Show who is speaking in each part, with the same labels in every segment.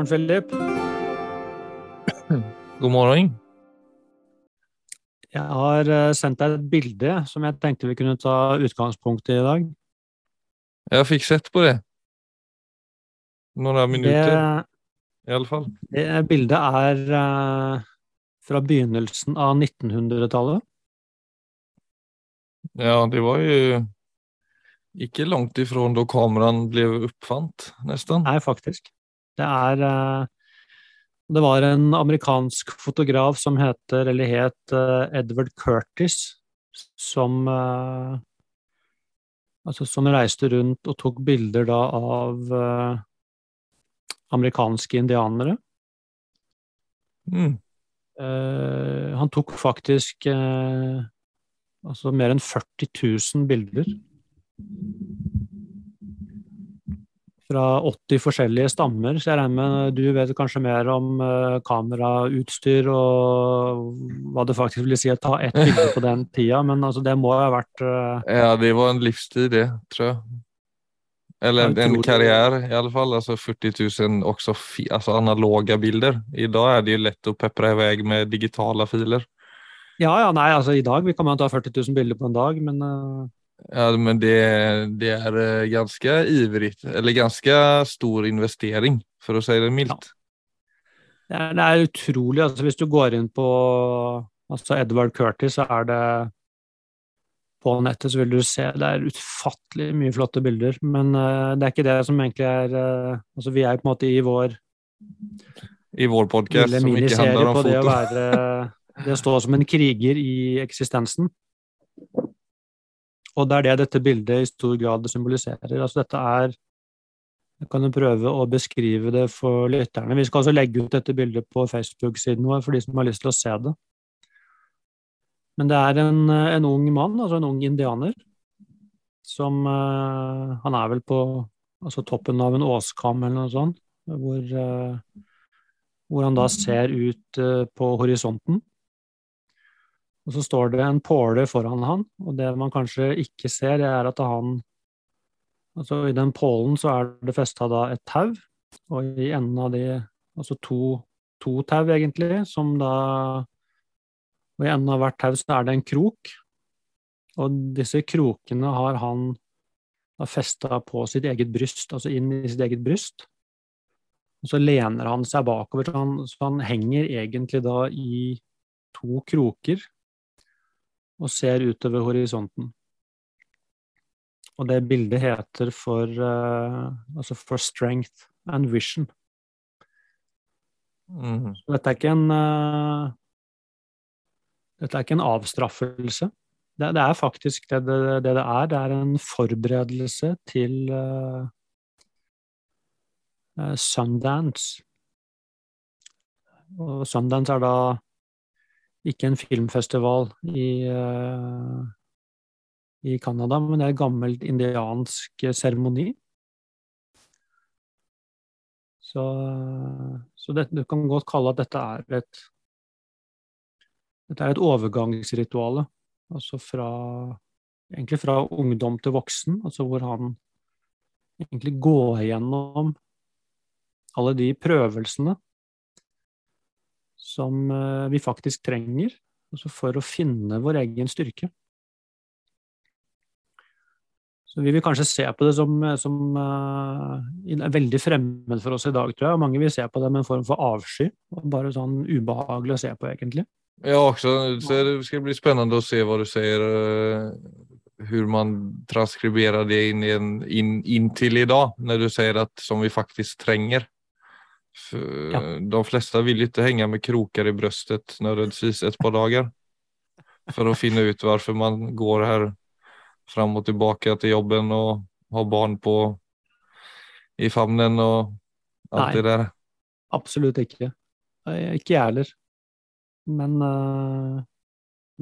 Speaker 1: morgen, Philip.
Speaker 2: God morgen.
Speaker 1: Jeg har eh, sendt deg et bilde som jeg tenkte vi kunne ta utgangspunkt i i dag.
Speaker 2: Jeg fikk sett på det. Noen minutter,
Speaker 1: Det,
Speaker 2: i alle fall.
Speaker 1: det bildet er eh, fra begynnelsen av 1900-tallet.
Speaker 2: Ja, det var jo ikke langt ifrån da kameraen ble oppfant, nesten.
Speaker 1: Nei, faktisk. Det er eh, Det var en amerikansk fotograf som heter, eller het, eh, Edward Curtis, som eh, Altså som reiste rundt og tok bilder da av amerikanske indianere.
Speaker 2: Mm.
Speaker 1: Uh, han tok faktisk uh, altså mer enn 40 000 bilder. Fra 80 forskjellige stammer, så jeg regner med du vet kanskje mer om eh, kamerautstyr og hva det faktisk vil si å ta ett bilde på den tida, men altså det må ha vært eh,
Speaker 2: Ja, det var en livstid, det, tror jeg. Eller en karriere, i alle fall. Altså 40 000 også altså analoge bilder. I dag er det jo lett å pepre i vei med digitale filer.
Speaker 1: Ja, ja, nei, altså i dag kan man ta 40 000 bilder på en dag, men eh,
Speaker 2: Ja, men det, det er eh, ganske ivrig, eller ganske stor investering, for å si det mildt.
Speaker 1: Det er, det er utrolig. altså Hvis du går inn på altså Edward Curtis, så er det På nettet så vil du se det er utfattelig mye flotte bilder. Men uh, det er ikke det som egentlig er uh, Altså Vi er på en måte i vår
Speaker 2: I vår podcast som ikke handler om
Speaker 1: foto. det å være Det å stå som en kriger i eksistensen. Og det er det dette bildet i stor grad symboliserer. Altså dette er Jeg kan jo prøve å beskrive det for lytterne. Vi skal altså legge ut dette bildet på Facebook-siden vår for de som har lyst til å se det. Men det er en, en ung mann, altså en ung indianer, som eh, Han er vel på altså toppen av en åskam eller noe sånt, hvor, eh, hvor han da ser ut eh, på horisonten. Og så står det en påle foran han, og det man kanskje ikke ser, er at han Altså i den pålen så er det festa da et tau, og i enden av de Altså to, to tau, egentlig, som da Og i enden av hvert tau så er det en krok, og disse krokene har han da festa på sitt eget bryst, altså inn i sitt eget bryst. Og så lener han seg bakover, så han, så han henger egentlig da i to kroker og ser utover horisonten. Og det bildet heter for, uh, altså for strength and vision. Mm. Dette er ikke en uh, Dette er ikke en avstraffelse. Det, det er faktisk det det, det det er. Det er en forberedelse til uh, Sundance. Og Sundance er da ikke en filmfestival i, uh, i Canada, men det er en gammel indiansk seremoni. Så, så det, du kan godt kalle at dette er et dette er et overgangsrituale. Altså fra egentlig fra ungdom til voksen, altså hvor han egentlig går gjennom alle de prøvelsene som eh, vi faktisk trenger altså for å finne vår egen styrke. Så vi vil kanskje se på det som, som eh, er veldig fremmed for oss i dag, tror jeg. Mange vil se på det med en form for avsky. og Bare sånn ubehagelig å se på, egentlig.
Speaker 2: Ja, også, det skal bli spennende å se hva du sier, hvordan man transkriberer det inn, inn, inn i dag, når du sier at som vi faktisk trenger.
Speaker 1: Ja.
Speaker 2: De fleste vil ikke henge med kroker i brøstet nødvendigvis et par dager for å finne ut hvorfor man går her fram og tilbake til jobben og har barn på i favnen og alt
Speaker 1: Nei.
Speaker 2: det der.
Speaker 1: Absolutt ikke. Ikke jeg heller. Men, eh,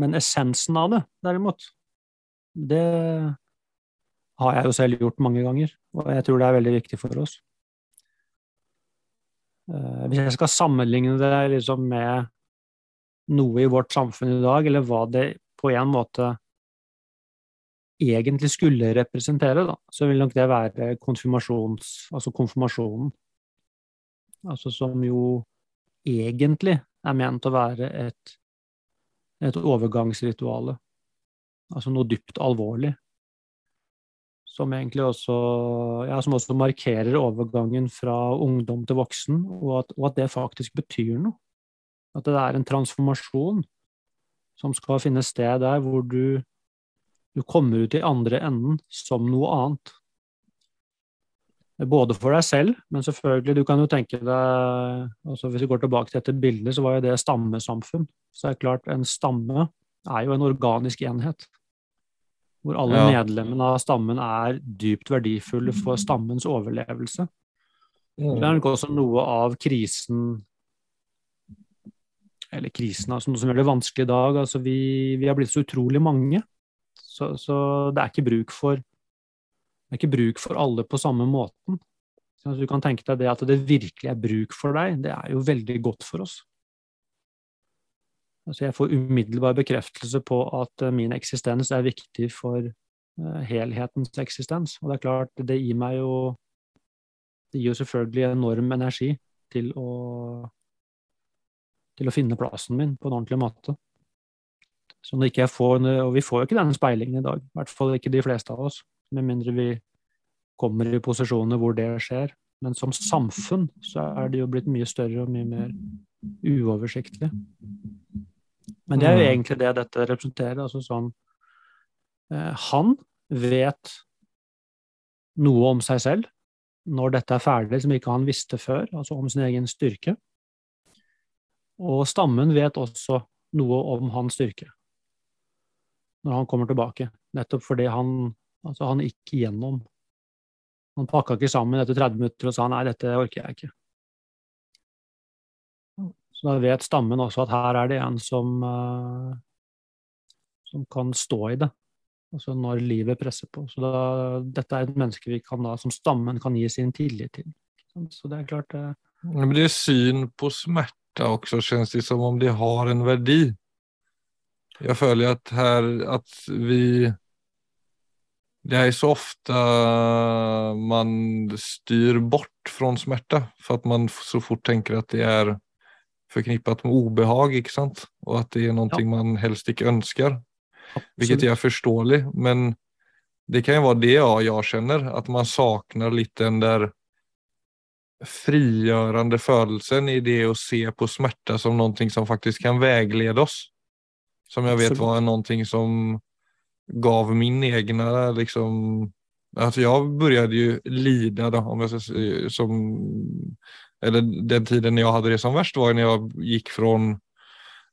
Speaker 1: men essensen av det, derimot, det har jeg jo selv gjort mange ganger, og jeg tror det er veldig viktig for oss. Eh, Hvis jeg skal sammenligne det liksom med noe i vårt samfunn i dag, eller hva det på en måte egentlig skulle representere, da, så vil nok det være konfirmasjons, altså konfirmasjonen. altså som jo egentlig er ment å være et, et overgangsrituale. Altså noe dypt alvorlig. Som egentlig også, ja, som også markerer overgangen fra ungdom til voksen, og at, og at det faktisk betyr noe. At det er en transformasjon som skal finne sted der hvor du, du kommer ut i andre enden som noe annet. Både for deg selv, men selvfølgelig, du kan jo tenke deg altså Hvis vi går tilbake til dette bildet, så var jo det stammesamfunn. Så det er klart, en stamme er jo en organisk enhet. Hvor alle ja. medlemmene av stammen er dypt verdifulle for stammens overlevelse. Mm. Det er nok også noe av krisen Eller krisen, altså noe som gjør det vanskelig i dag. Altså vi, vi har blitt så utrolig mange. Så, så det er ikke bruk for det er ikke bruk for alle på samme måten. Så du kan tenke deg det at det virkelig er bruk for deg, det er jo veldig godt for oss. Altså jeg får umiddelbar bekreftelse på at eh, min eksistens er viktig for uh, helhetens eksistens. Og det er klart, det gir meg jo Det gir jo selvfølgelig enorm energi til å til å finne plassen min på en ordentlig måte. Så når ikke jeg får, Og vi får jo ikke den speilingen i dag. I hvert fall ikke de fleste av oss med mindre vi kommer i posisjoner hvor det skjer. Men som samfunn så er det jo blitt mye større og mye mer uoversiktlig. Men det er jo mm. egentlig det dette representerer. altså sånn eh, Han vet noe om seg selv når dette er ferdig, som ikke han visste før, altså om sin egen styrke. Og stammen vet også noe om hans styrke når han kommer tilbake, nettopp fordi han Altså, han gikk igjennom. Han pakka ikke sammen etter 30 minutter og sa nei, dette orker jeg ikke. Så da vet stammen også at her er det en som, uh, som kan stå i det. Altså når livet presser på. Så da, dette er et menneske vi kan da, som stammen kan gi sin tillit til. Så det er klart uh,
Speaker 2: Men det er syn på smerte også, kjennes det som om det har en verdi. Jeg føler at her at vi det er så ofte man styr bort fra smerte, for at man så fort tenker at det är förknippat med obehag, ikke sant? Og at det er noe ja. man helst ikke ønsker. Hvilket er forståelig, men det kan jo være det ja, jeg kjenner, at man savner litt den der frigjørende følelsen i det å se på smerte som noe som faktisk kan veilede oss. Som jeg vet var noe som gav min egen liksom At jeg begynte jo lida da, om jeg skal si, som, eller den tiden jag hade det som värst var när jag gick från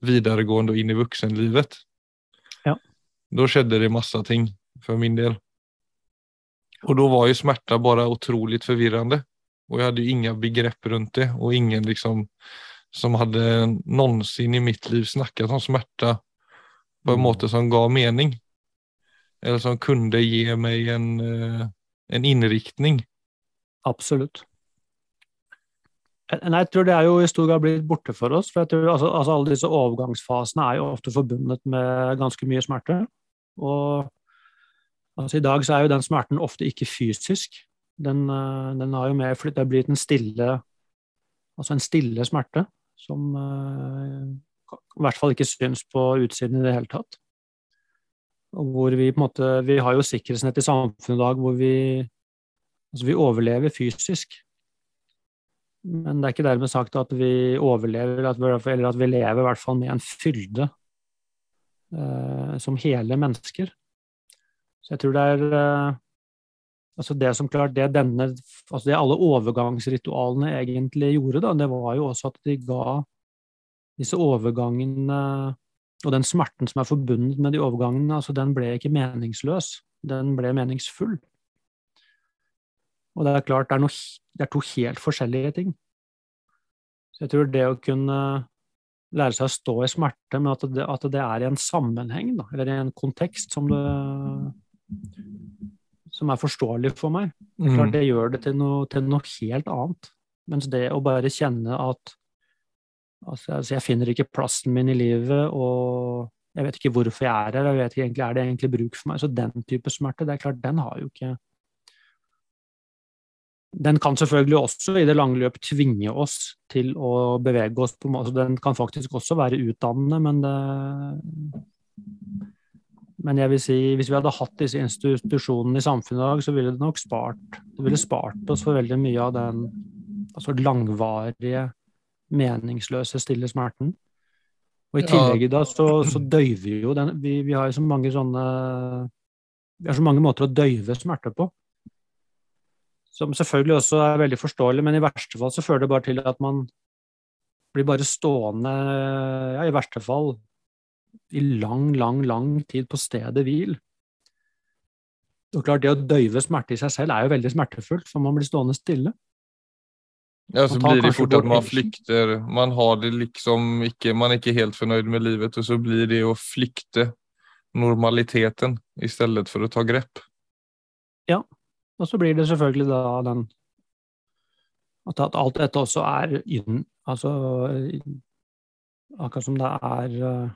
Speaker 2: videregående och in i vuxenlivet.
Speaker 1: Ja.
Speaker 2: Då skedde det massa ting för min del. Och då var ju smärta bara otroligt förvirrande. Och jag hade ju inga begrepp runt det och ingen liksom som hade någonsin i mitt liv snackat om smärta på en mm. måte som gav mening eller som kunne gi meg en, eh, en innriktning.
Speaker 1: Absolutt. Nei, jeg tror det er jo i stor grad blitt borte for oss. for jeg tror altså, altså Alle disse overgangsfasene er jo ofte forbundet med ganske mye smerte. Og altså, I dag så er jo den smerten ofte ikke fysisk. Den, eh, den har jo mer Det er blitt en stille altså en stille smerte som uh, i hvert fall ikke syns på utsiden i det hele tatt hvor vi på en måte Vi har jo sikkerhetsnett i samfunnet i dag hvor vi Altså, vi overlever fysisk. Men det er ikke dermed sagt at vi overlever, eller at vi lever i hvert fall med en fylde eh, som hele mennesker. Så jeg tror det er eh, Altså det som klart det denne Altså det alle overgangsritualene egentlig gjorde, da, det var jo også at de ga disse overgangene og den smerten som er forbundet med de overgangene, altså den ble ikke meningsløs, den ble meningsfull. Og det er klart, det er, noe, det er to helt forskjellige ting. Så jeg tror det å kunne lære seg å stå i smerte, men at det, at det er i en sammenheng, da, eller i en kontekst som, det, som er forståelig for meg, det, klart, mm. det gjør det til noe, til noe helt annet. Mens det å bare kjenne at Altså, altså, jeg finner ikke plassen min i livet, og jeg vet ikke hvorfor jeg er her. jeg vet ikke egentlig, Er det egentlig bruk for meg? Så den type smerte, det er klart, den har jo ikke den kan selvfølgelig også i det lange løp tvinge oss til å bevege oss på altså Den kan faktisk også være utdannende, men det men jeg vil si, hvis vi hadde hatt disse institusjonene i samfunnet i dag, så ville det nok spart det ville spart oss for veldig mye av den altså langvarige, meningsløse, stille smerten. Og i tillegg da, så, så døyver jo den vi, vi, har jo så mange sånne Vi har så mange måter å døyve smerte på. Som selvfølgelig også er veldig forståelig, men i verste fall så fører det bare til at man blir bare stående, ja, i verste fall, i lang, lang, lang tid på stedet hvil. Og klart, Det å døyve smerte i seg selv er jo veldig smertefullt, for man blir stående stille.
Speaker 2: Ja, så blir det fort at man flykter. Man har det liksom ikke Man er ikke helt fornøyd med livet, og så blir det å flykte normaliteten i stedet for å ta grep.
Speaker 1: Ja, og så blir det selvfølgelig da den At alt dette også er inn Altså Akkurat som det er uh,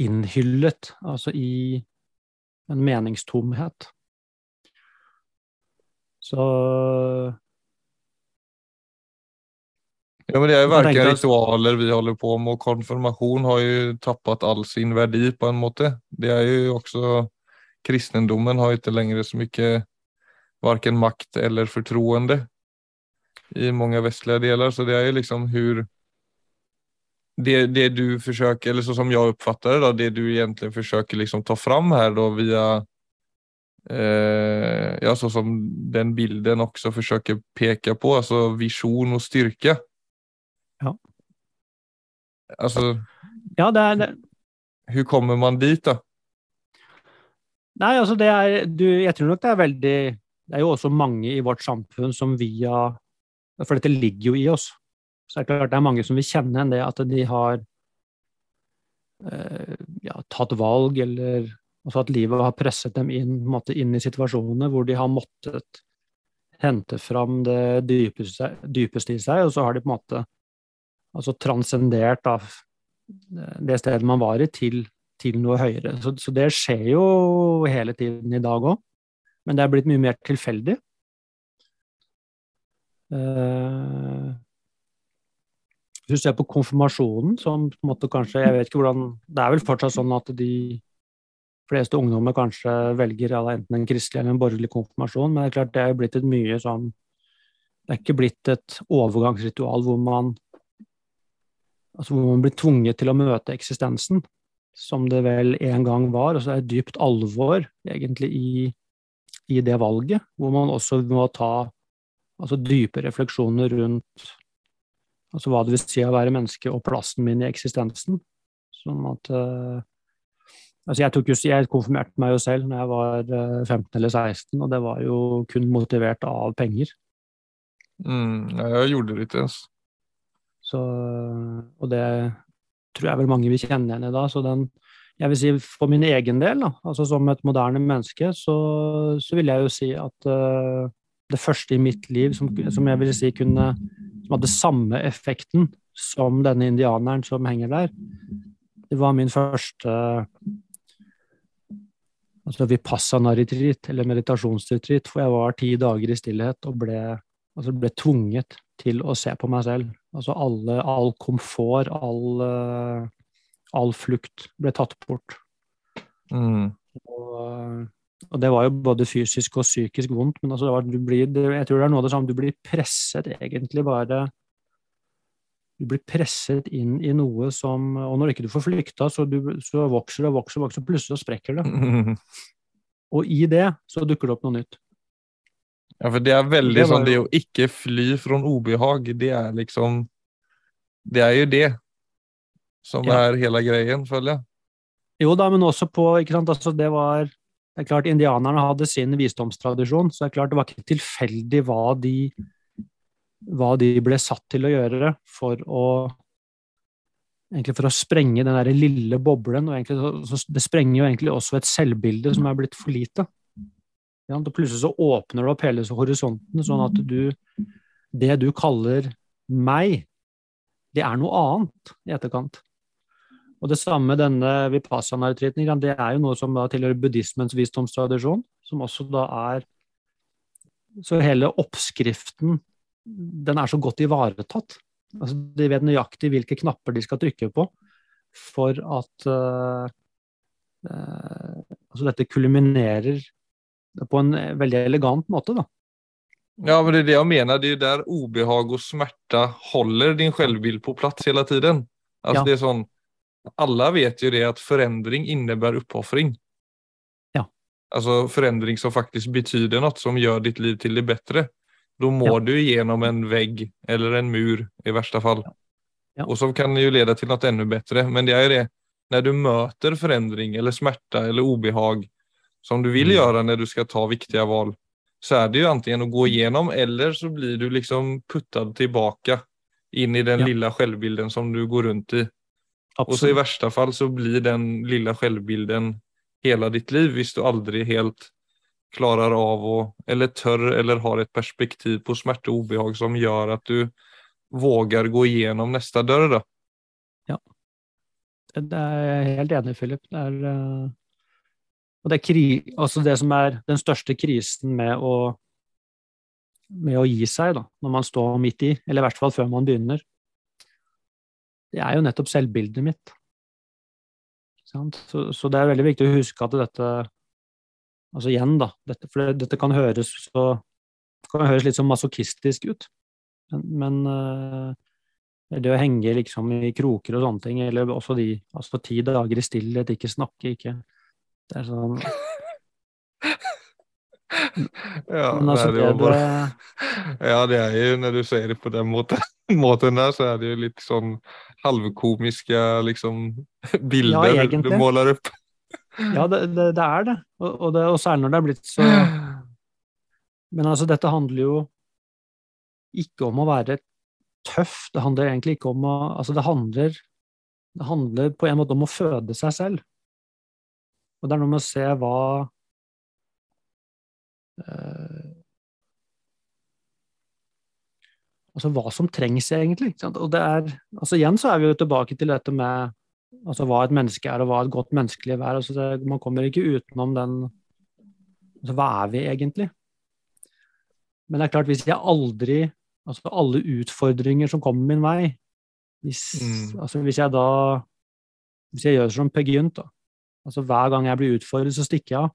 Speaker 1: innhyllet, altså i en meningstomhet. Så
Speaker 2: Ja, men Det er jo verken ritualer vi holder på med, og konfirmasjon har jo tappet all sin verdi på en måte. Det er jo også Kristendommen har ikke lenger så mye verken makt eller fortroende i mange vestlige deler, så det er jo liksom hvor det, det, du försöker, eller så som jeg uppfattar det, det du egentlig forsøker liksom ta fram her då via eh, ja, så som den bilden også forsøker peke på, altså visjon og styrke.
Speaker 1: Ja.
Speaker 2: Altså
Speaker 1: Ja, det er det.
Speaker 2: Hvordan kommer man dit, da?
Speaker 1: Nei, altså det er du, Jeg tror nok det er veldig Det er jo også mange i vårt samfunn som via For dette ligger jo i oss. Så det er klart det er mange som vil kjenne enn det at de har eh, ja, tatt valg, eller altså at livet har presset dem inn, måte, inn i situasjoner hvor de har måttet hente fram det dypeste, dypeste, i seg, og så har de på en måte altså transcendert av det stedet man var i, til, til noe høyere. Så, så, det skjer jo hele tiden i dag òg, men det er blitt mye mer tilfeldig. Uh, hvis du ser på konfirmasjonen, som på en måte kanskje Jeg vet ikke hvordan Det er vel fortsatt sånn at de fleste ungdommer kanskje velger enten en kristelig eller en borgerlig konfirmasjon, men det er klart det er jo blitt et mye sånn Det er ikke blitt et overgangsritual hvor man altså hvor man blir tvunget til å møte eksistensen, som det vel en gang var. Og så er det dypt alvor egentlig i, i det valget, hvor man også må ta altså dype refleksjoner rundt Altså hva det vil si å være menneske, og plassen min i eksistensen. Sånn at uh, Altså jeg, jo, jeg konfirmerte meg jo selv når jeg var 15 eh, eller 16, og det var jo kun motivert av penger.
Speaker 2: Mm, jeg gjorde det ikke.
Speaker 1: Så, og det tror jeg vel mange vil kjenne i da. Så den, jeg vil si for min egen del, da, altså som et moderne menneske, så, så vil jeg jo si at uh, det første i mitt liv som, som jeg vil si kunne som hadde samme effekten som denne indianeren som henger der. Det var min første altså vipassana-retreat, eller meditasjonsretreat, for jeg var ti dager i stillhet og ble, altså ble tvunget til å se på meg selv. Altså alle, all komfort, all, all flukt ble tatt bort.
Speaker 2: Mm.
Speaker 1: Og og det var jo både fysisk og psykisk vondt, men altså var, blir, jeg tror det er noe av det samme. Du blir presset egentlig bare Du blir presset inn i noe som Og når ikke du får flykta, så, du, så vokser det og vokser, vokser, plutselig så sprekker det. Og i det så dukker det opp noe nytt.
Speaker 2: Ja, for det er veldig det sånn det å ikke fly fra ubehag, det er liksom Det er jo det som ja. er hele greien, føler jeg.
Speaker 1: Jo da, men også på ikke sant, altså Det var det er klart Indianerne hadde sin visdomstradisjon, så det er klart det var ikke tilfeldig hva de, hva de ble satt til å gjøre for å egentlig for å sprenge den der lille boblen. og egentlig, så, Det sprenger jo egentlig også et selvbilde som er blitt for lite. Og plutselig så åpner det opp hele horisonten, sånn at du Det du kaller meg, det er noe annet i etterkant. Og det samme denne vipassana-retreaten, det er jo noe som da tilhører buddhismens visdomstradisjon, som også da er så hele oppskriften den er så godt ivaretatt. Altså, de vet nøyaktig hvilke knapper de skal trykke på for at uh, uh, altså dette kulminerer på en veldig elegant måte. Da.
Speaker 2: Ja, men det er det jeg mener. Det er der obehag og smerte holder din selvbild på plass hele tiden. Altså, ja. det er sånn, Alle vet jo det at forandring innebærer oppofring.
Speaker 1: Ja.
Speaker 2: Altså forandring som faktisk betyr noe, som gjør ditt liv til det bedre. Da må ja. du gjennom en vegg eller en mur, i verste fall. Ja. Og som kan jo lede til noe enda bedre. Men det er jo det, når du møter forandring eller smerte eller ubehag, som du vil mm. gjøre når du skal ta viktige valg, så er det jo enten å gå igjennom, eller så blir du liksom puttet tilbake inn i den ja. lille selvbilden som du går rundt i. Absolutt. Og så i verste fall så blir den lille selvbilden hele ditt liv, hvis du aldri helt klarer av å, eller tør eller har et perspektiv på smerte og ubehag som gjør at du våger gå igjennom neste dør. da.
Speaker 1: Ja. Det er jeg helt enig Philip. Det er uh og det, kri, altså det som er den største krisen med å, med å gi seg, da, når man står midt i, eller i hvert fall før man begynner, det er jo nettopp selvbildet mitt. Så, så, det er veldig viktig å huske at dette Altså igjen, da, dette, for dette kan høres, så, kan høres litt sånn masochistisk ut, men, men uh, det å henge liksom i kroker og sånne ting, eller også de altså ti dager i stillhet, ikke snakke, ikke det er sånn
Speaker 2: ja, altså, det, det, bare... ja, det er jo når du sier det på den måten, måten der, så er det jo litt sånn halvkomiske liksom, bilder ja, du måler opp.
Speaker 1: ja, det, det, det, er det. Og, og det. Og særlig når det er blitt så Men altså, dette handler jo ikke om å være tøff. Det handler egentlig ikke om å Altså, det handler, det handler på en måte om å føde seg selv. Og det er noe med å se hva eh, Altså hva som trengs, egentlig. Og det er, altså Igjen så er vi jo tilbake til dette med altså hva et menneske er, og hva et godt menneskeliv er. Altså det, man kommer ikke utenom den altså Hva er vi egentlig? Men det er klart, hvis jeg aldri Altså alle utfordringer som kommer min vei Hvis, mm. altså hvis jeg da Hvis jeg gjør som Peer Gynt, da Altså Hver gang jeg blir utfordret, så stikker jeg av.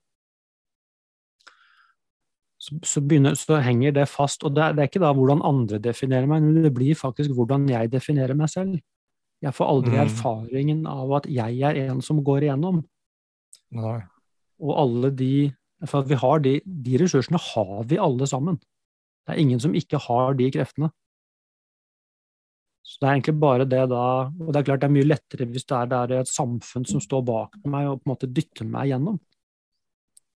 Speaker 1: Så, så, begynner, så, henger det fast. Og det er, det er, ikke da hvordan andre definerer meg, men det blir faktisk hvordan jeg definerer meg selv. Jeg får aldri mm. erfaringen av at jeg er en som går igjennom.
Speaker 2: Nei.
Speaker 1: Og alle de For vi har de, de ressursene har vi alle sammen. Det er ingen som ikke har de kreftene. Så det er egentlig bare det da Og det er klart det er mye lettere hvis det er, det er et samfunn som står bak meg og på en måte dytter meg gjennom.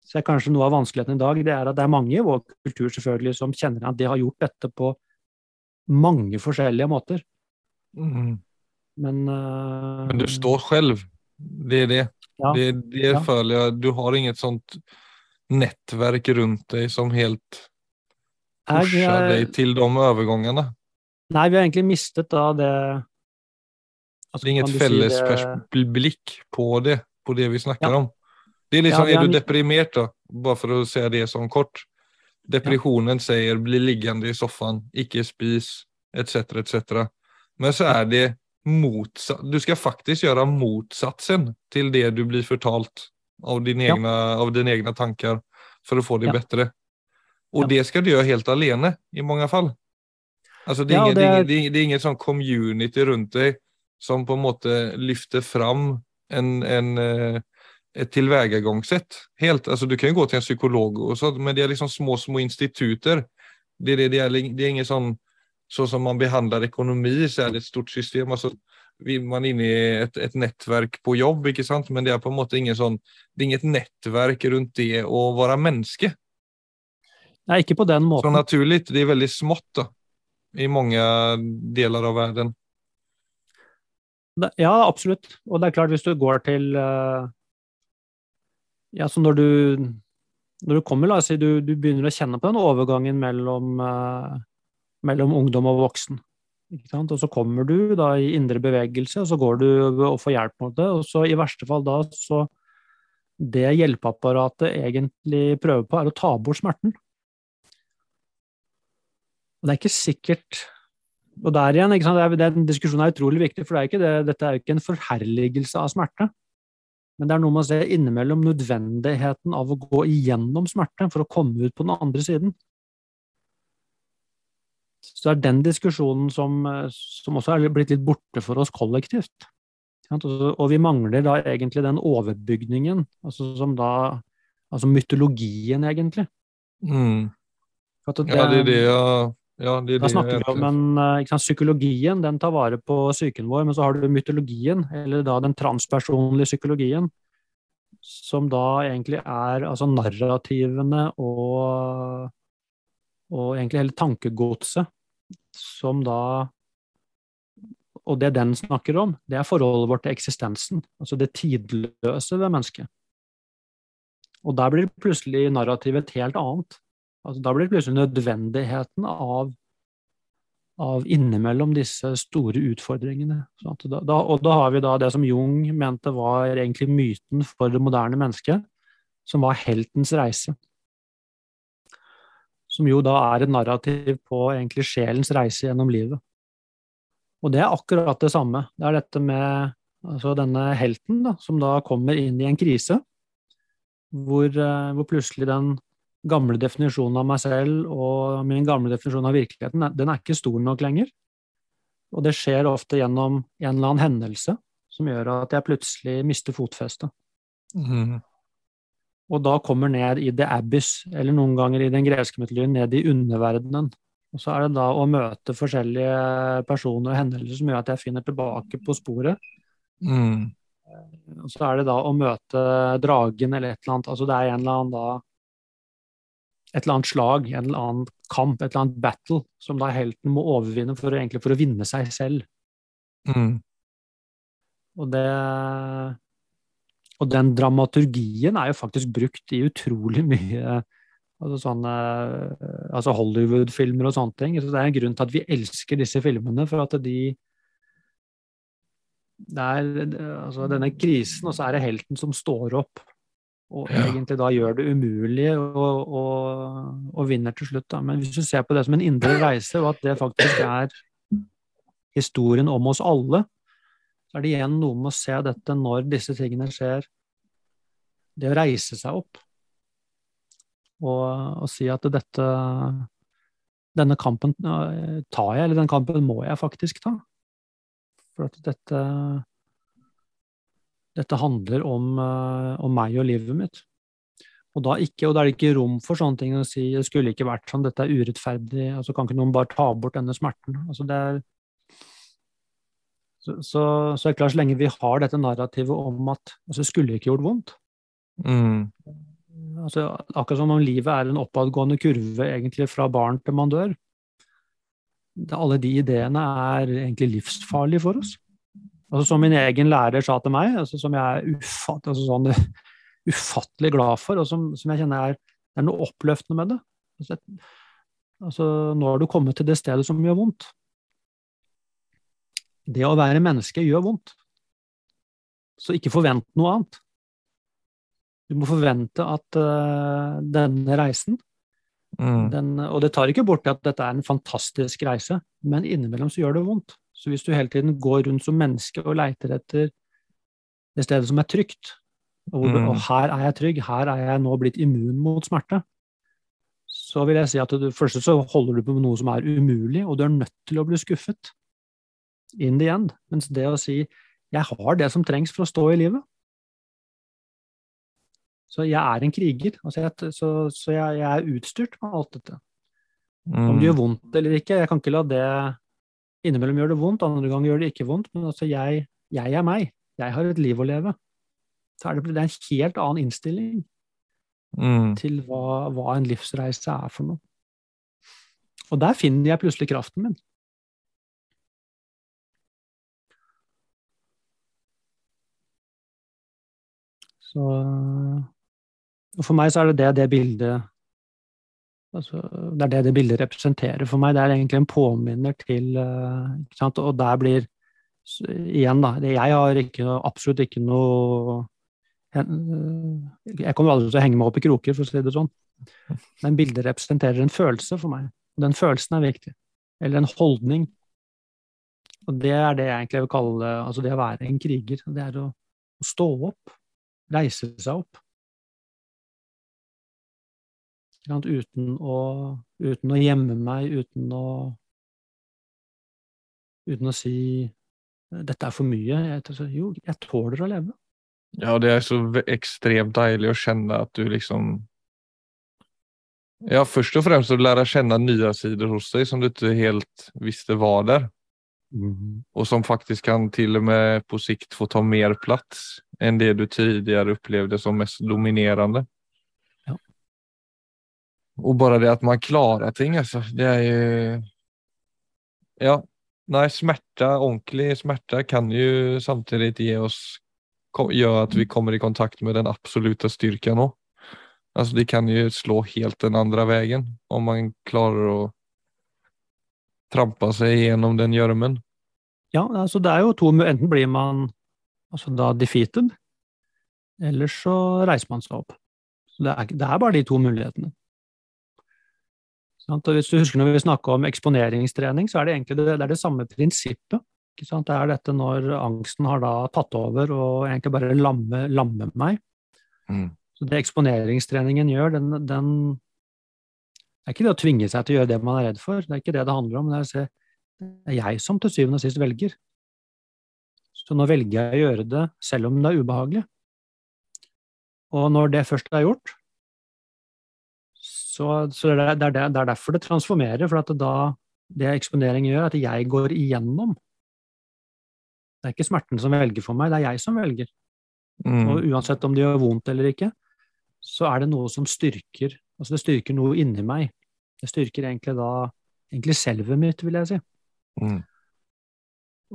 Speaker 1: Så er kanskje noe av vanskeligheten i dag det er at det er mange i vår kultur selvfølgelig som kjenner at de har gjort dette på mange forskjellige måter.
Speaker 2: Mm.
Speaker 1: Men uh,
Speaker 2: Men du står selv. Det er det. Ja. Det, det ja. føler jeg Du har inget sånt nettverk rundt deg som helt pusher deg til de overgangene.
Speaker 1: Nei, vi har egentlig mistet da det
Speaker 2: altså, inget felles si blikk på det, på det vi snakker ja. om. Det Er liksom, ja, er du deprimert, da? Bare for å si det sånn kort. Depresjonen ja. sier 'bli liggende i sofaen, ikke spis', etc., etc. Men så er det motsatt Du skal faktisk gjøre motsatsen til det du blir fortalt av dine, ja. egna, av dine egne tanker for å få det ja. bedre. Og det skal du gjøre helt alene i mange fall. Altså, det, er ja, ingen, det, er... det, er, det er ingen sånn community rundt deg som på en måte løfter fram en, en, eh, et tilvägagångssätt. Helt, alltså du kan jo gå til en psykolog, och så, men det er liksom små, små instituter. Det, det, det, er, det er ingen sånn så som man behandler økonomi, så er det et stort system. Altså, man er inne i et, et, nettverk på jobb, ikke sant? men det er på en måte ingen sånn, det er inget nettverk rundt det å være menneske.
Speaker 1: Nei, ikke på den måten.
Speaker 2: Så naturlig, det er veldig smått. da i mange deler av verden.
Speaker 1: Ja, absolutt. Og det er klart, hvis du går til eh, Ja, så når du, når du kommer, la oss si du, du, begynner å kjenne på den overgangen mellom, uh, mellom ungdom og voksen. Og så kommer du da i indre bevegelse, og så går du og får hjelp mot det. Og så i verste fall da, så Det hjelpeapparatet egentlig prøver på, er å ta bort smerten. Og det er ikke sikkert Og der igjen, ikke sant, det er, den diskusjonen er utrolig viktig, for det er ikke det, dette er jo ikke en forherligelse av smerte. Men det er noe med å se innimellom nødvendigheten av å gå igjennom smerte for å komme ut på den andre siden. Så det er den diskusjonen som, som også er blitt litt borte for oss kollektivt. Og vi mangler da egentlig den overbygningen, altså som da Altså mytologien, egentlig.
Speaker 2: Mm. Det, ja, det er det jeg ja, de,
Speaker 1: da snakker vi om en, eh, sant, Psykologien den tar vare på psyken vår, men så har du mytologien, eller da den transpersonlige psykologien, som da egentlig er altså narrativene og, og egentlig hele tankegodset, som da Og det den snakker om, det er forholdet vårt til eksistensen, altså det tidløse ved mennesket. Og der blir plutselig narrativet et helt annet. Altså, da blir det plutselig nødvendigheten av, av innimellom disse store utfordringene. Da, da, og da har vi da det som Jung mente var egentlig myten for det moderne mennesket, som var heltens reise. Som jo da er et narrativ på egentlig sjelens reise gjennom livet. Og det er akkurat det samme. Det er dette med altså denne helten da, som da kommer inn i en krise, hvor, eh, hvor plutselig den gamle definisjonen av meg selv og min gamle definisjon av virkeligheten, den er ikke stor nok lenger. Og det skjer ofte gjennom en eller annen hendelse som gjør at jeg plutselig mister fotfestet.
Speaker 2: Mm.
Speaker 1: Og da kommer ned i the abyss, eller noen ganger i den greske mytologien ned i underverdenen. Og så er det da å møte forskjellige personer og hendelser som gjør at jeg finner tilbake på sporet.
Speaker 2: Mm.
Speaker 1: Og så er det da å møte dragen eller et eller annet. Altså det er en eller annen da et eller annet slag, en eller annen kamp, et eller annet battle, som da helten må overvinne for, egentlig for å vinne seg selv.
Speaker 2: Mm.
Speaker 1: Og det Og den dramaturgien er jo faktisk brukt i utrolig mye altså sånne altså Hollywood-filmer og sånne ting. Så det er en grunn til at vi elsker disse filmene, for at de det er altså denne krisen, og så er det helten som står opp og ja. egentlig da gjør det umulig og, og, og, vinner til slutt. Da. Men hvis du ser på det som en indre reise, og at det faktisk er historien om oss alle, så er det igjen noe med å se dette når disse tingene skjer. Det å reise seg opp og, og si at dette Denne kampen tar jeg, eller den kampen må jeg faktisk ta. For at dette dette handler om, eh, om, meg og livet mitt. Og da, ikke, og da, er det ikke rom for sånne ting å si det skulle ikke vært sånn, dette er urettferdig, altså kan ikke noen bare ta bort denne smerten? Altså det er, så, så, så er det klart, så lenge vi har dette narrativet om at altså, skulle ikke gjort vondt
Speaker 2: mm.
Speaker 1: altså, Akkurat som om livet er en oppadgående kurve egentlig fra barn til man dør. Det, alle de ideene er egentlig livsfarlige for oss. Altså, som min egen lærer sa til meg, altså, som jeg er ufatt, altså, sånn, ufattelig glad for, og som, som jeg kjenner er, det er noe oppløftende med det. Altså, altså, nå har du kommet til det stedet som gjør vondt. Det å være menneske gjør vondt. Så ikke forvent noe annet. Du må forvente at uh, denne reisen
Speaker 2: mm.
Speaker 1: den, Og det tar ikke bort at dette er en fantastisk reise, men innimellom så gjør det vondt. Så hvis du hele tiden går rundt som menneske og leiter etter det stedet som er trygt, og, mm. og her er jeg trygg, her er jeg nå blitt immun mot smerte, så vil jeg si at du, først så holder du på med noe som er umulig, og du er nødt til å bli skuffet. In the end. Mens det å si 'jeg har det som trengs for å stå i livet', så jeg er en kriger. Altså jeg, så, så jeg, jeg, er utstyrt med alt dette. Om det gjør mm. vondt eller ikke, jeg kan ikke la det Innimellom gjør det vondt, andre ganger gjør det ikke vondt, men altså jeg, jeg er meg. Jeg har et liv å leve. Så er det, det er en helt annen innstilling
Speaker 2: mm.
Speaker 1: til hva, hva, en livsreise er for noe. Og der finner jeg plutselig kraften min. Så og For meg så er det det, det bildet Altså, det er det det bildet representerer for meg. Det er egentlig en påminner til uh, Og der blir Igjen, da. Jeg har ikke, absolutt ikke noe Jeg kommer aldri til å henge meg opp i kroker, for å si det sånn. Men bildet representerer en følelse for meg. Og Den følelsen er viktig. Eller en holdning. Og det er det jeg egentlig vil kalle altså det å være en kriger. Det er å, å stå opp. Reise seg opp. Uten å, uten å gjemme meg, uten å Uten å si 'dette er for mye'. Jeg, jo, jeg tåler å leve.
Speaker 2: Ja, det er så ekstremt deilig å kjenne at du liksom Ja, først og fremst å lære å kjenne nye sider hos deg som du ikke helt visste var der. Mm. Og som faktisk kan til og med på sikt få ta mer plass enn det du tidligere opplevde som mest dominerende. Og bare det at man klarer ting, altså. Det er jo Ja. Nei, smerte, ordentlig smerte, kan jo samtidig gi oss Gjøre at vi kommer i kontakt med den absolutte styrken òg. Altså, de kan jo slå helt den andre veien om man klarer å trampe seg gjennom den gjørmen.
Speaker 1: Ja, altså det er jo to Enten blir man altså da defeated, eller så reiser man seg opp. Så det er, det er bare de to mulighetene. Hvis du husker når vi snakker om eksponeringstrening, så er det egentlig det, det, er det samme prinsippet. Det er dette når angsten har da tatt over og egentlig bare lammer lamme meg. Mm. Så det eksponeringstreningen gjør, den, den Det er ikke det å tvinge seg til å gjøre det man er redd for, det er ikke det det handler om. Det er å se det er jeg som til syvende og sist velger. Så nå velger jeg å gjøre det selv om det er ubehagelig. Og når det først er gjort, så, så det, er, det, er, det, er, derfor det transformerer. For at da, det eksponering gjør, at jeg går igjennom. Det er ikke smerten som velger for meg, det er jeg som velger. Mm. Og uansett om det gjør vondt eller ikke, så er det noe som styrker Altså det styrker noe inni meg. Det styrker egentlig da egentlig selvet mitt, vil jeg si. Mm.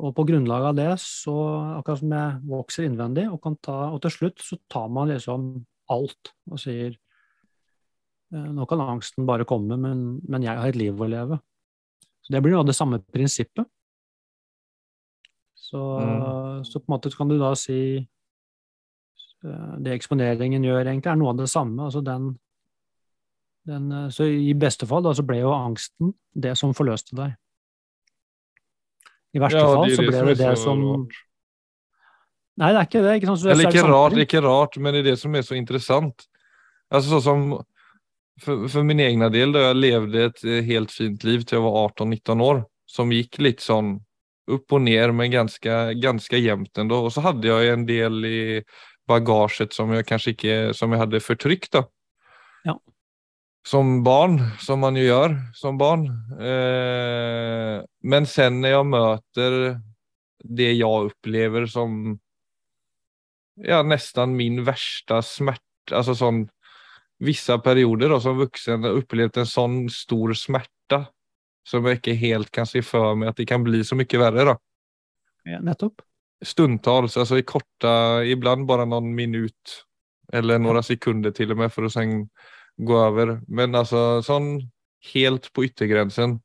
Speaker 1: Og på grunnlag av det, så akkurat som jeg vokser innvendig, og, kan ta, og til slutt så tar man liksom alt og sier nå kan angsten bare komme, men, men, jeg har et liv å leve. Så Det blir jo det samme prinsippet. Så, mm. så på en måte kan du da si eh, Det eksponeringen gjør, egentlig, er noe av det samme. altså den, den eh, så i beste fall da, så ble jo angsten det som forløste deg. I verste ja, fall så ble det det som Nei, det er ikke det. Ikke sant?
Speaker 2: Eller ikke rart, ikke rart, men det er det som er så interessant. Altså sånn som for, för, min egen del, då jeg levde et eh, helt fint liv til jeg var 18-19 år, som gikk litt sånn opp og ned, men ganske, ganska jämnt ändå. Og så hadde jeg en del i bagaget som jeg kanskje ikke som jag hadde förtryckt då. Ja som barn, som man jo gjør som barn. Eh, men sen når jeg møter det jeg opplever som ja, nesten min värsta smerte Altså sånn Visse perioder da, som voksen har opplevd en sånn stor smerte som jeg ikke helt kan se for meg at det kan bli så mye verre. da.
Speaker 1: Ja, nettopp.
Speaker 2: Stundtals, altså i korte, iblant bare noen minutt eller noen sekunder til og med, for å sen gå over. Men altså sånn helt på yttergrensen.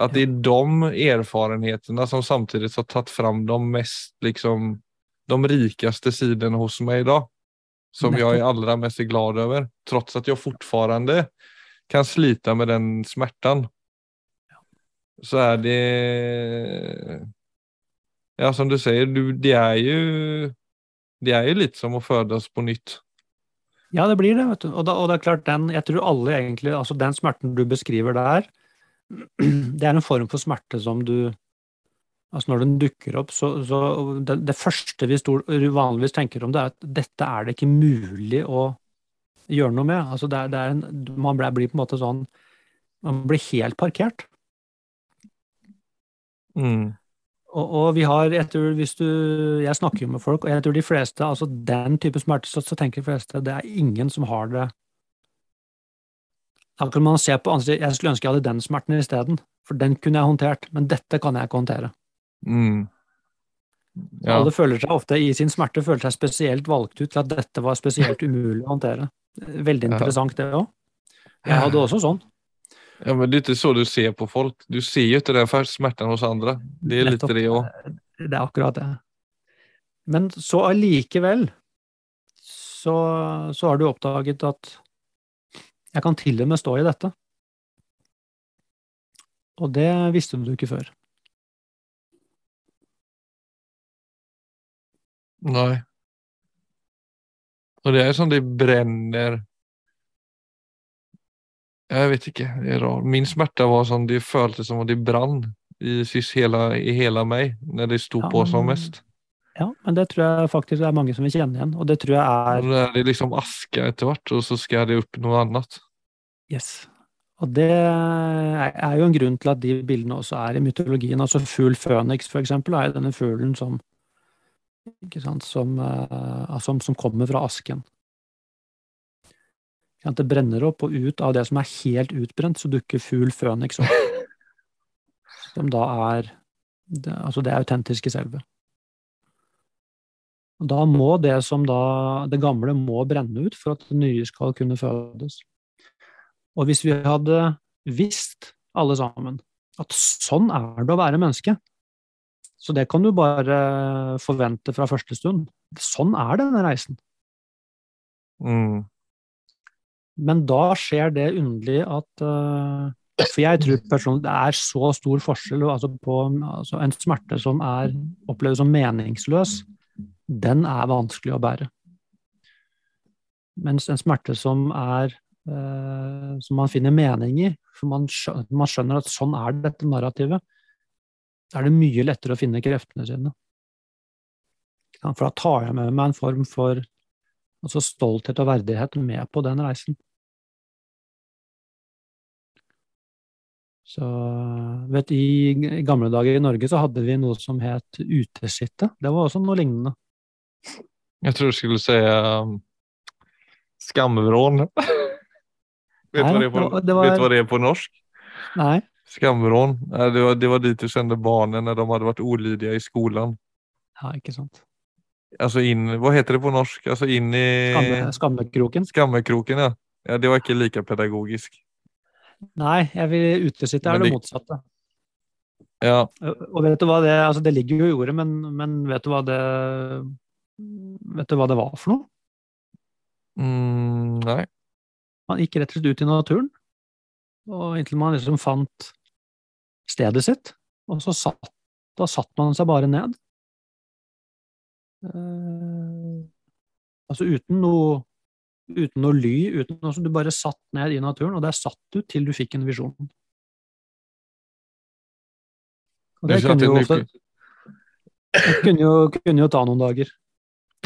Speaker 2: At det er de erfarenhetene som samtidig har tatt fram de mest liksom de rikeste sidene hos meg i dag. Som jeg er aller mest glad over. Trots at jeg fortfarande kan slite med den smerten. Så er det Ja, som du sier, du, det er jo Det er jo litt som å fødes på nytt.
Speaker 1: Ja, det blir det. vet du. Og, da, og det er klart, den, jeg tror alle egentlig, altså den smerten du beskriver der, det er en form for smerte som du altså Når den dukker opp, så, så det, det, første vi stor, vanligvis tenker om det, er at dette er det ikke mulig å gjøre noe med. Altså det er, det er en, man blir på en måte sånn Man blir helt parkert. Mm. Og, og, vi har, jeg tror, hvis du, jeg snakker jo med folk, og jeg tror de fleste, altså den type smerte, så, så tenker de fleste det er ingen som har det Da kan man se på andre Jeg skulle ønske jeg hadde den smerten isteden, for den kunne jeg håndtert, men dette kan jeg ikke håndtere. Mm. Ja. Alle føler seg ofte i sin smerte føler seg spesielt valgt ut til at dette var spesielt umulig å håndtere. Veldig interessant, det òg. Jeg hadde også sånn.
Speaker 2: Ja, men det er ikke så du ser på folk. Du ser jo ikke den smerten hos andre. Det er litt det òg.
Speaker 1: Det er akkurat det. Men så allikevel så, så har du oppdaget at jeg kan til og med stå i dette. Og det visste du ikke før.
Speaker 2: Nei. Og det er sånn det brenner Jeg vet ikke. Det er rart. Min smerte var sånn Det føltes som om det brann i, hele, i hele meg når det sto på som mest.
Speaker 1: Ja, men det tror jeg faktisk det er mange som vil kjenne igjen. Og det tror jeg er
Speaker 2: og Det er liksom aske etter hvert, og så skal det opp noe annet.
Speaker 1: Yes. Og det er jo en grunn til at de bildene også er i mytologien. Altså fugl føniks, for eksempel, er denne fuglen som sant, som, altså, som kommer fra asken. Det brenner opp, og ut av det som er helt utbrent, så dukker fugl føniks opp. Som da er det, altså det autentiske selve. Da må det som da Det gamle må brenne ut for at det nye skal kunne fødes. Og hvis vi hadde visst, alle sammen, at sånn er det å være menneske, så det kan du bare forvente fra første stund. Sånn er denne reisen.
Speaker 2: Mm.
Speaker 1: Men da skjer det underlig at uh, For jeg tror personlig det er så stor forskjell altså på altså en smerte som er oppleves som meningsløs, den er vanskelig å bære. Mens en smerte som er Eh, som man finner mening i. For man skjønner, man skjønner, at sånn er dette narrativet. Da er det mye lettere å finne kreftene sine. For da tar jeg med meg en form for altså stolthet og verdighet med på den reisen. Så vet I gamle dager i Norge så hadde vi noe som het utesitte. Det var også noe lignende.
Speaker 2: Jeg tror du skulle si um, skamvrån. Vet du hva det, det, er på norsk?
Speaker 1: Nei.
Speaker 2: Skamvrån. Det var, det var dit du sendte barna når de hadde vært ulydige i skolen.
Speaker 1: Ja, ikke sant.
Speaker 2: Altså inn, Hva heter det på norsk? Altså inn i
Speaker 1: Skamme, Skammekroken.
Speaker 2: Skammekroken, ja. ja. Det var ikke like pedagogisk.
Speaker 1: Nei, jeg vil utesitte er det, det motsatte.
Speaker 2: Ja.
Speaker 1: Og vet du hva det Altså, det ligger jo i ordet, men, men vet du hva det Vet du hva det var for noe?
Speaker 2: Mm, nei.
Speaker 1: Man gikk rett og slett ut i naturen, og inntil man liksom fant stedet sitt, og så satt, da satt man seg bare ned. Uh, altså uten noe, uten noe ly, uten noe du bare satt ned i naturen, og der satt du til du fikk en visjon. Og det kunne jo, ofte, det kunne jo, kunne jo ta noen dager.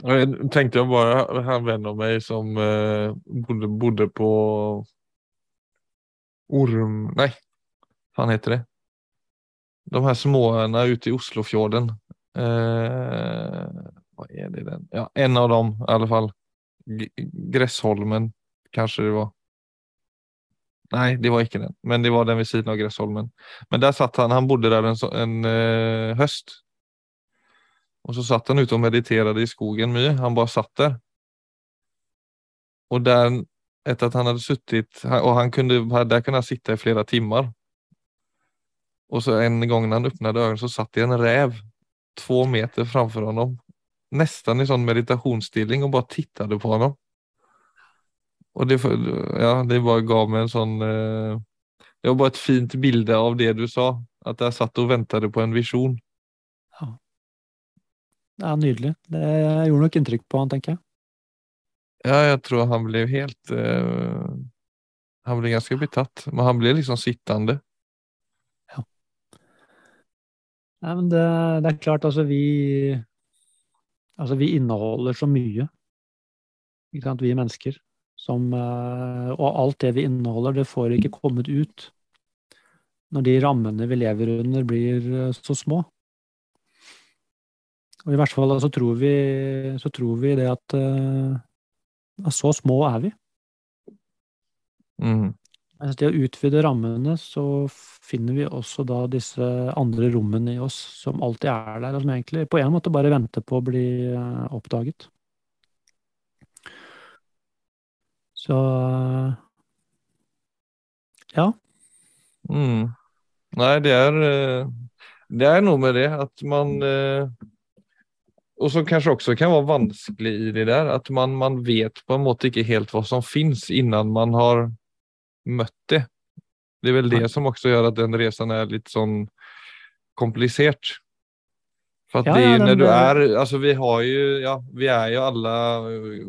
Speaker 2: Jeg tenkte jeg bare en venn av meg som eh, bodde, bodde, på Orm... Nei, hva heter det? De her småøyene ute i Oslofjorden. Eh, vad är det den? Ja, en av dem i alle fall. G Gressholmen, kanskje det var. Nei, det var ikke den, men det var den ved siden av Gressholmen. Men der satt han, han bodde der en, en eh, höst. Og så satt han ute og mediterade i skogen mye. Han bare satt der. Og der, etter at han hadde suttit, og han kunde, der kunne han sitte i flere timer. Og så en gang han öppnade øynene, så satt det en räv två meter framfor honom. Nesten i sånn meditationsstilling og bare tittet på honom. Og det, ja, det bare ga meg en sånn eh, Det var bare et fint bilde av det du sa. At jeg satt og ventet på en visjon.
Speaker 1: Ja. er nydelig. Det gjorde nok inntrykk på han, tenker jeg.
Speaker 2: Ja, jeg tror han ble helt eh, Han ble ganske betatt, men han ble liksom sittende.
Speaker 1: Ja. Nei, men det, det, er klart, altså vi Altså, vi inneholder så mye, ikke sant, vi mennesker, som uh, Og alt det vi inneholder, det får ikke kommet ut når de rammene vi lever under, blir uh, så små. Og i hvert fall så tror vi, så tror vi det at uh, så små er vi.
Speaker 2: Mm.
Speaker 1: Mens det å utvide rammene, så finner vi også da disse andre rommene i oss som alltid er der, og som egentlig på en måte bare venter på å bli uh, oppdaget. Så ja.
Speaker 2: Mm. Nei, det er eh, Det er noe med det at man og som kanskje også kan være vanskelig i det der, at man, man vet på en måte ikke helt hva som finnes innan man har møtt det. Det vel väl det som også gjør at den reisen er litt sånn komplisert. For at
Speaker 1: Ja,
Speaker 2: det er
Speaker 1: ja, når
Speaker 2: du er altså vi har jo, ja, vi er jo alle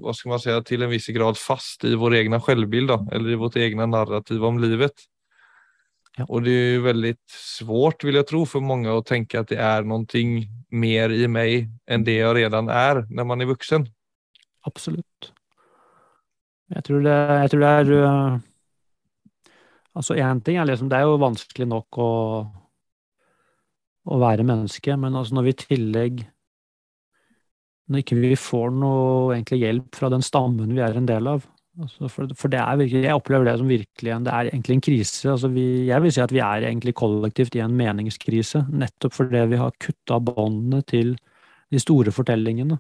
Speaker 2: hva skal man si, til en viss grad fast i vår egen selvbilde, eller i vårt eget narrativ om livet.
Speaker 1: Ja.
Speaker 2: Og det er jo veldig svårt vil jeg tro for mange å tenke at det er noe mer i meg enn det jeg redan er, når man er voksen.
Speaker 1: Absolutt. Jeg tror det, jeg tror det er øh, Altså, én ting er liksom Det er jo vanskelig nok å, å være menneske, men altså når vi i tillegg Når ikke vi får noe egentlig hjelp fra den stammen vi er en del av altså for, for det er virkelig, Jeg opplever det som virkelig en, det er egentlig en krise. altså vi, Jeg vil si at vi er egentlig kollektivt i en meningskrise, nettopp fordi vi har kutta båndene til de store fortellingene.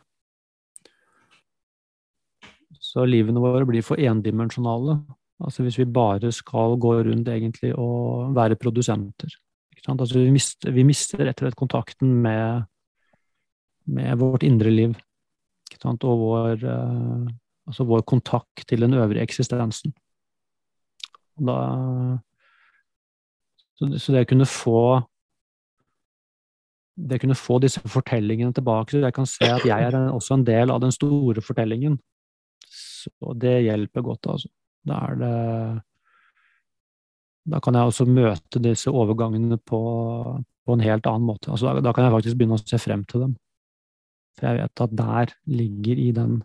Speaker 1: Så livene våre blir for endimensjonale. Altså hvis vi bare skal gå rundt egentlig og være produsenter. Altså vi, mister, vi mister rett og slett kontakten med, med vårt indre liv. Og vår, eh, altså vår kontakt til den øvrige eksistensen. Da, så, det- å kunne få det å kunne få disse fortellingene tilbake, så jeg kan se at jeg er også en del av den store fortellingen. Så det hjelper godt, altså. Da er det Da kan jeg også møte disse overgangene på, på en helt annen måte. Altså, da, da kan jeg faktisk begynne å se frem til dem. For jeg vet at der ligger i den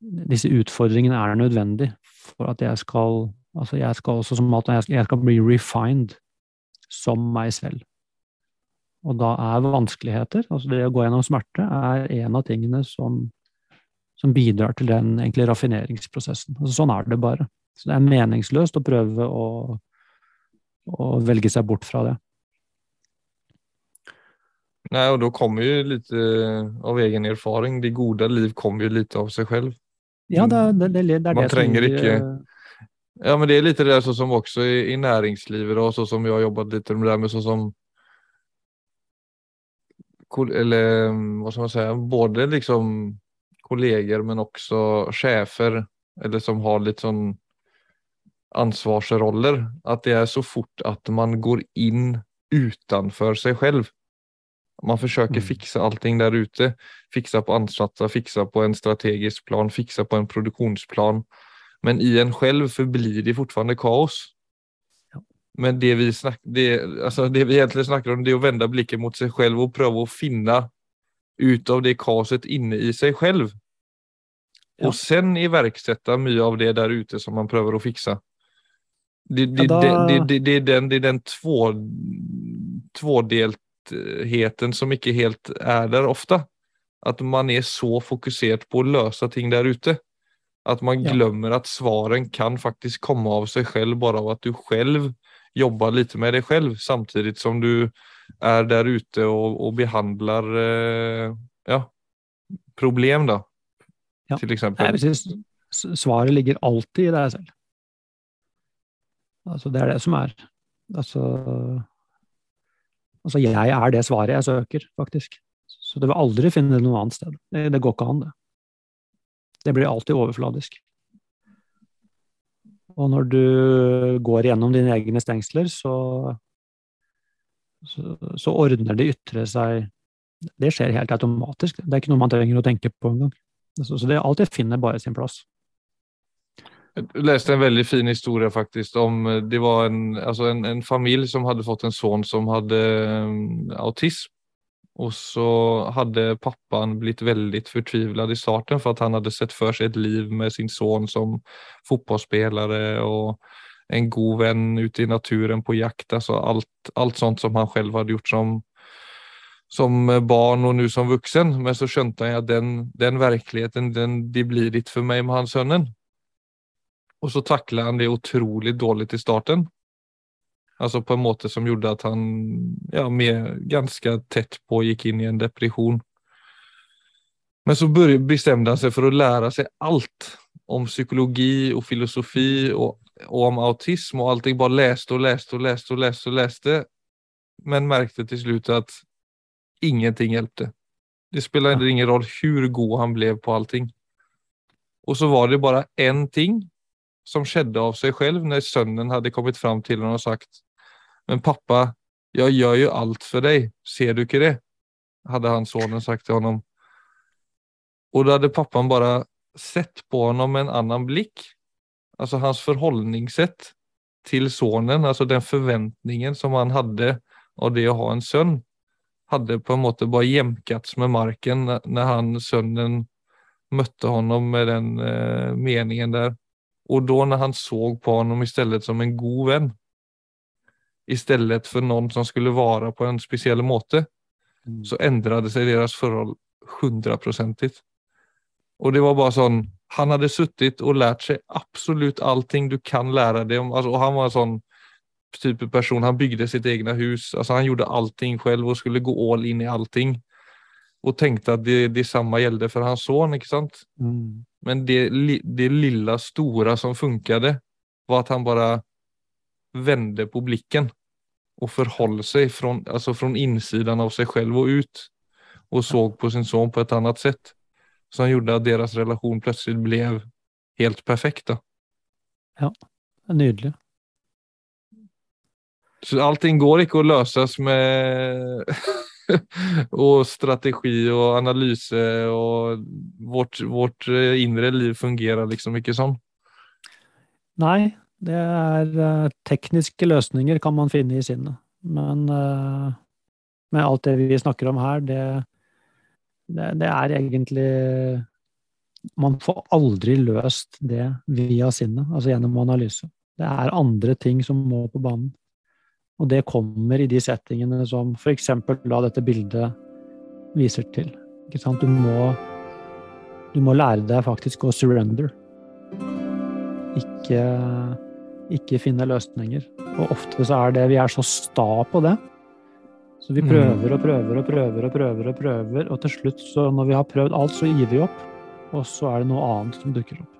Speaker 1: Disse utfordringene er nødvendig for at jeg skal Altså, jeg skal også som alt jeg jeg skal bli refined som meg selv. Og da er vanskeligheter, altså det å gå gjennom smerte, er en av tingene som, som bidrar til den egentlig raffineringsprosessen. Altså sånn er det bare. Så det er meningsløst å prøve å, å velge seg bort fra det.
Speaker 2: Nei, og da kommer jo litt av egen erfaring. Det gode liv kommer jo litt av seg selv.
Speaker 1: Ja, det, det, det, det er
Speaker 2: Man
Speaker 1: det
Speaker 2: trenger
Speaker 1: som
Speaker 2: ikke-
Speaker 1: eh,
Speaker 2: Ja, men det er litt det der så som også i, i næringslivet, og sånn som jeg har jobbet litt med det med sånn som eller hva skal man si både liksom kollegor men også chefer eller som har litt sånn ansvarsroller. at det er så fort at man går in utenfor seg selv. Man forsøker
Speaker 1: Mm.
Speaker 2: fixa allting der ute. Fixa på ansatte, fixa på en strategisk plan, fixa på en produktionsplan. Men i en selv forblir det fortfarande kaos. Men det vi, snak, det, altså det vi egentlig snakker om det er å vende blicken mot seg selv og prøve å finna ut av det kaoset inne i seg selv.
Speaker 1: Ja.
Speaker 2: Og sen iverksette mye av det der ute som man prøver å fikse. Det, det,
Speaker 1: Ja, da-
Speaker 2: det, det den, det den två, tvådeltheten som ikke helt er der ofte. At man er så fokusert på å løse ting der ute. At man
Speaker 1: Ja.
Speaker 2: at att svaren kan faktisk komme av seg selv, bare av at du selv jobber litt med deg selv, samtidig som du är där ute och, och behandlar eh, ja, problem da,
Speaker 1: Ja.
Speaker 2: til
Speaker 1: eksempel. Jeg si svaret ligger alltid i deg selv. Altså, det er det som er. Altså, altså jeg er det svaret jeg søker, faktisk. Så du vil aldri finne det noe annet sted. Det, det går ikke an, det. Det blir alltid overfladisk. Og når du går gjennom dine egne stengsler, så, så, så ordner det ytre seg Det skjer helt automatisk. Det er ikke noe man trenger å tenke på engang. Så, så det, alt det finner bare sin plass.
Speaker 2: Jeg leste en veldig fin historie faktisk om, eh, det var en, altså en, en familie som hadde fått en sønn som hadde um, autism. Og så hadde pappaen blitt veldig fortvilet i starten for at han hadde sett for seg et liv med sin sønn som fotballspiller och en god venn ute i naturen på jakt. Alltså allt, alt sånt som han selv hadde gjort som, som barn og nu som voksen. Men så skjønte han at den, den virkeligheten den, de blir litt for meg med hans sønnen. Og så takla han det utrolig dårlig i starten. Altså på en måte som gjorde at han ja, med, ganske tett på gikk inn i en depression. Men så bestemte han seg for å lære seg alt om psykologi og filosofi och, och om autisme og allting. bare leste og leste og leste og leste, og leste Men märkte til slutt at ingenting hjelpte. Det spelade ingen roll hvor god han ble på allting. Og så var det bare en ting som skjedde av seg selv når sønnen hadde kommet fram til henne og sagt Men pappa, jeg gjør jo alt for deg, ser du ikke det? hadde han sonen sagt til ham. Og da hadde pappaen bare sett på ham med en annen blikk. Altså hans forholdningssett til sonen, altså den forventningen som han hadde av det å ha en sønn, hadde på en måte bare jemkats med marken når han sønnen møtte honom med den eh, meningen der. Og da når han så på honom istället som en god venn, istället for noen som skulle være på en spesiell måte, mm. så endret seg deres forhold hundraprosentigt. Og det var bare sånn Han hadde sittet og lært seg absolutt allting du kan lære deg om. Altså, og han var en sånn type person. Han bygde sitt eget hus. Altså, han gjorde allting selv og skulle gå all inn i allting. Og tenkte at det, det samme gjaldt for hans sønn. ikke sant? Mm. Men det, det lille, store som funket, var at han bare vendte på blikken og forholdt seg fra altså innsiden av seg selv og ut. Og så på sin sønn på et annet sett som gjorde at deres relasjon plutselig ble helt perfekt. da.
Speaker 1: Ja, det er nydelig.
Speaker 2: Så allting går ikke å løses med og strategi og analyse, og vårt, vårt indre liv fungerer liksom ikke sånn.
Speaker 1: Nei, det er uh, tekniske løsninger kan man finne i sinnet. Men uh, med alt det vi snakker om her, det, det, det, er egentlig Man får aldri løst det via sinnet, altså gjennom analyse. Det er andre ting som må på banen. Og det kommer i de settingene som f.eks. da dette bildet viser til. Ikke sant? Du må, du må lære deg faktisk å surrender. Ikke, ikke finne løsninger. Og ofte så er det Vi er så sta på det så vi prøver og prøver og prøver og prøver, og prøver, og til slutt, så når vi har prøvd alt, så gir vi opp. Og så er det noe annet som dukker opp.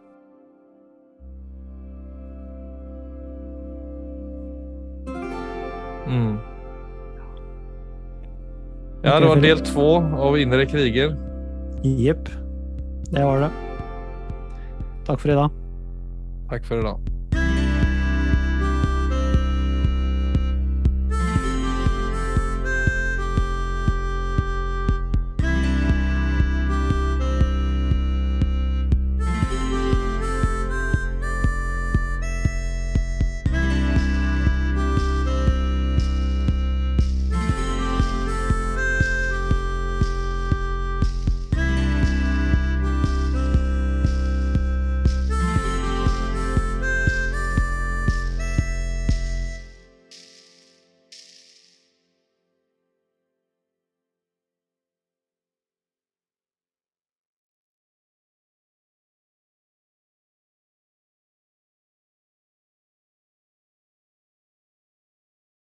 Speaker 2: Mm. Ja, det var del to av Indre kriger.
Speaker 1: Jepp. Det var det. Takk for i dag.
Speaker 2: Takk for i dag.